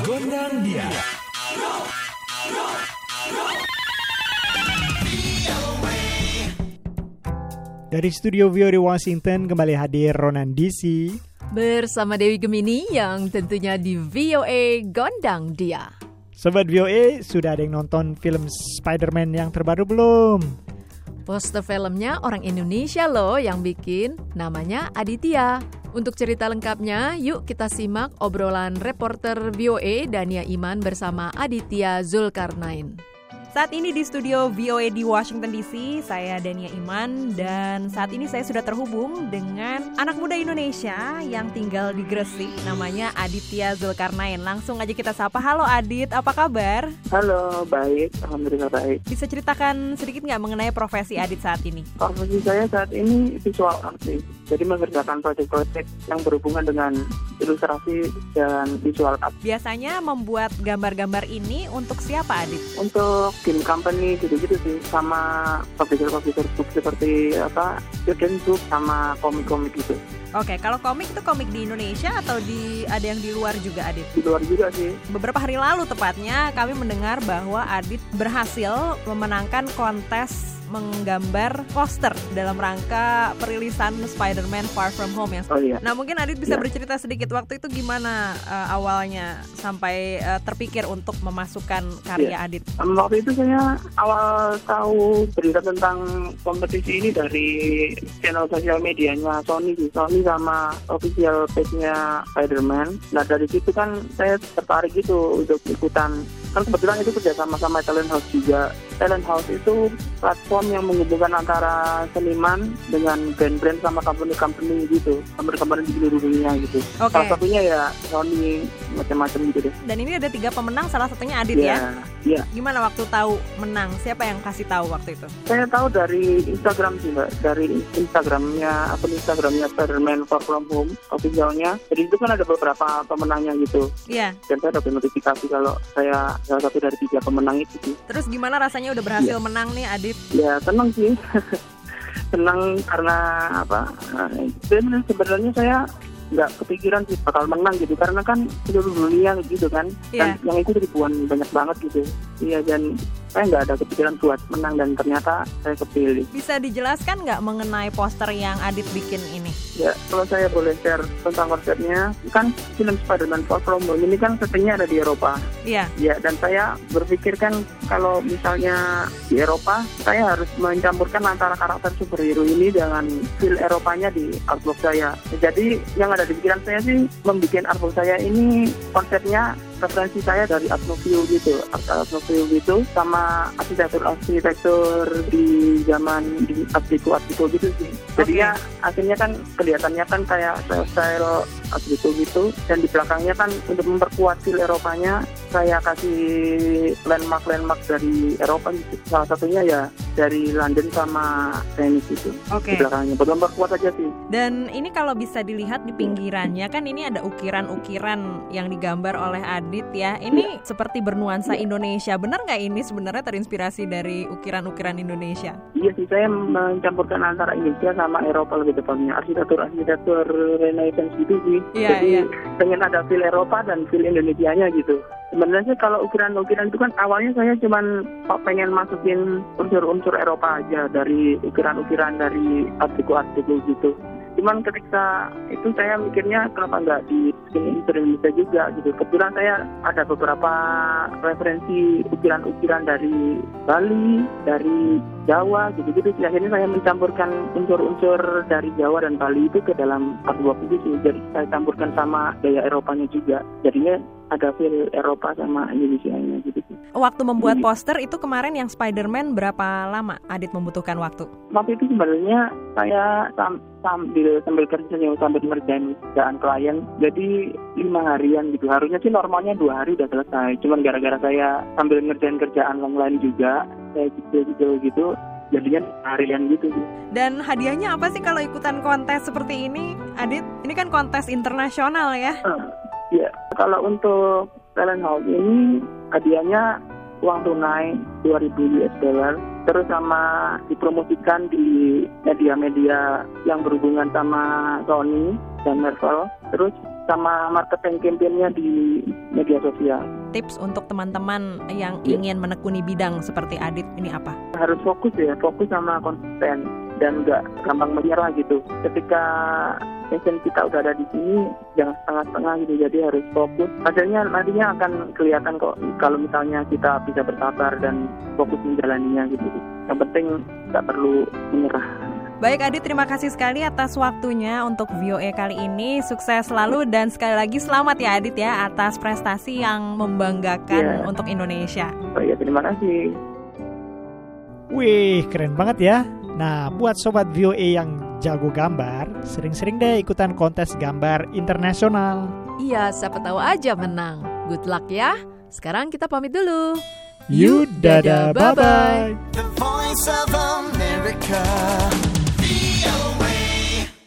Gondang dia. Dari studio VOA di Washington kembali hadir Ronan DC. Bersama Dewi Gemini yang tentunya di VOA Gondang Dia. Sobat VOA, sudah ada yang nonton film Spider-Man yang terbaru belum? Poster filmnya orang Indonesia loh yang bikin, namanya Aditya. Untuk cerita lengkapnya, yuk kita simak obrolan reporter VOA Dania Iman bersama Aditya Zulkarnain. Saat ini di studio VOA di Washington DC, saya Dania Iman dan saat ini saya sudah terhubung dengan anak muda Indonesia yang tinggal di Gresik, namanya Aditya Zulkarnain. Langsung aja kita sapa. Halo Adit, apa kabar? Halo, baik. Alhamdulillah baik. Bisa ceritakan sedikit nggak mengenai profesi Adit saat ini? Profesi saya saat ini visual artist. Jadi mengerjakan proyek-proyek yang berhubungan dengan ilustrasi dan visual art. Biasanya membuat gambar-gambar ini untuk siapa Adit? Untuk game company gitu-gitu sih sama publisher-publisher book seperti apa student book sama komik-komik gitu Oke, kalau komik itu komik di Indonesia atau di ada yang di luar juga Adit? di luar juga sih Beberapa hari lalu tepatnya kami mendengar bahwa Adit berhasil memenangkan kontes menggambar poster dalam rangka perilisan Spider-Man Far From Home ya. oh iya Nah mungkin Adit bisa Ya. bercerita sedikit waktu itu gimana uh, awalnya sampai uh, terpikir untuk memasukkan karya Adit. Em, waktu itu saya awal tahu berita tentang kompetisi ini dari channel sosial medianya Sony sih. Sony sama official page-nya Spider-Man. Nah dari situ kan saya tertarik gitu untuk ikutan. Kan kebetulan itu kerja sama sama Talent House juga. Talent House itu platform yang menghubungkan antara seniman dengan brand-brand sama company-company gitu. Company-company di seluruh dunia gitu. Oke. Salah satunya ya Sony macam-macam gitu deh. Dan ini ada tiga pemenang, salah satunya Adit ya. Iya. Gimana waktu tahu menang? Siapa yang kasih tahu waktu itu? Saya tahu dari Instagram sih mbak, dari Instagramnya akun Instagramnya Spiderman Far From Home officialnya. Jadi itu kan ada beberapa pemenangnya gitu. Iya. Dan saya dapat notifikasi kalau saya salah satu dari tiga pemenang itu sih. Terus gimana rasanya udah berhasil Iya. menang nih Adit? Ya senang sih. senang karena apa? eh, Dan sebenarnya saya nggak kepikiran sih bakal menang gitu karena kan seluruh dunia gitu kan dan Iya. yang ikut ribuan banyak banget gitu iya dan saya nggak ada kepikiran buat menang dan ternyata saya kepilih Bisa dijelaskan nggak mengenai poster yang Adit bikin ini? Ya, kalau saya boleh share tentang konsepnya, kan film Spider-Man Far From Home ini kan settingnya ada di Eropa. Iya. Ya, dan saya berpikir kan kalau misalnya di Eropa, saya harus mencampurkan antara karakter superhero ini dengan feel Eropanya di artwork saya. Jadi, yang ada di pikiran saya sih, membuat artwork saya ini konsepnya referensi saya dari art novio gitu, novio gitu, sama arsitektur-arsitektur di zaman di art deco art deco gitu sih. Jadi Oke. ya akhirnya kan kelihatannya kan kayak style art deco gitu dan di belakangnya kan untuk memperkuat feel Eropanya saya kasih landmark-landmark dari Eropa gitu. Salah satunya ya dari London sama Venice gitu Oke. di belakangnya. Buat memperkuat aja sih. Dan ini kalau bisa dilihat di pinggirannya kan ini ada ukiran-ukiran yang digambar oleh Adit ya. Ini seperti bernuansa Indonesia. Benar nggak ini sebenarnya terinspirasi dari ukiran-ukiran Indonesia? Iya sih, saya mencampurkan antara Indonesia sama Eropa lebih tepatnya. Arsitektur-arsitektur Renaissance gitu sih. Iya, Jadi iya. pengen ada feel Eropa dan feel Indonesianya gitu. Sebenarnya kalau ukiran-ukiran itu kan awalnya saya cuman pengen masukin unsur-unsur Eropa aja dari ukiran-ukiran dari art deco-art deco gitu. Cuman ketika itu saya mikirnya kenapa nggak di unsur Indonesia juga gitu. Kebetulan saya ada beberapa referensi ukiran-ukiran dari Bali, dari Jawa gitu-gitu. Akhirnya saya mencampurkan unsur-unsur dari Jawa dan Bali itu ke dalam artwork itu sih. Jadi saya campurkan sama gaya Eropanya juga. Jadinya ada feel Eropa sama Indonesia-nya gitu. Waktu membuat poster itu kemarin yang Spider-Man berapa lama Adit membutuhkan waktu? Waktu itu sebenarnya saya sam- sambil sambil kerja nih, sambil ngerjain kerjaan klien jadi lima harian gitu harusnya sih normalnya dua hari udah selesai cuman gara-gara saya sambil ngerjain kerjaan yang lain juga saya gitu gitu gitu jadinya harian gitu sih Dan hadiahnya apa sih kalau ikutan kontes seperti ini, Adit? Ini kan kontes internasional ya? Ya, kalau untuk talent house ini hadiahnya uang tunai 2000 US dollar terus sama dipromosikan di media-media yang berhubungan sama Sony dan Marvel terus sama marketing campaign-nya di media sosial. Tips untuk teman-teman yang Ya. ingin menekuni bidang seperti Adit ini apa? Harus fokus ya, fokus sama konsisten dan nggak gampang menyerah gitu. Ketika passion kita udah ada di sini, jangan setengah-setengah gitu. Jadi harus fokus. Hasilnya nantinya akan kelihatan kok kalau misalnya kita bisa bersabar dan fokus menjalaninya gitu. Yang penting nggak perlu menyerah. Baik Adit, terima kasih sekali atas waktunya untuk VOA kali ini. Sukses selalu dan sekali lagi selamat ya Adit ya atas prestasi yang membanggakan Iya. untuk Indonesia. Oh ya terima kasih. Wih, keren banget ya. Nah, buat sobat VOA yang jago gambar, sering-sering deh ikutan kontes gambar internasional. Iya, siapa tahu aja menang. Good luck ya. Sekarang kita pamit dulu. You dadah, bye-bye. The voice of America. VOA.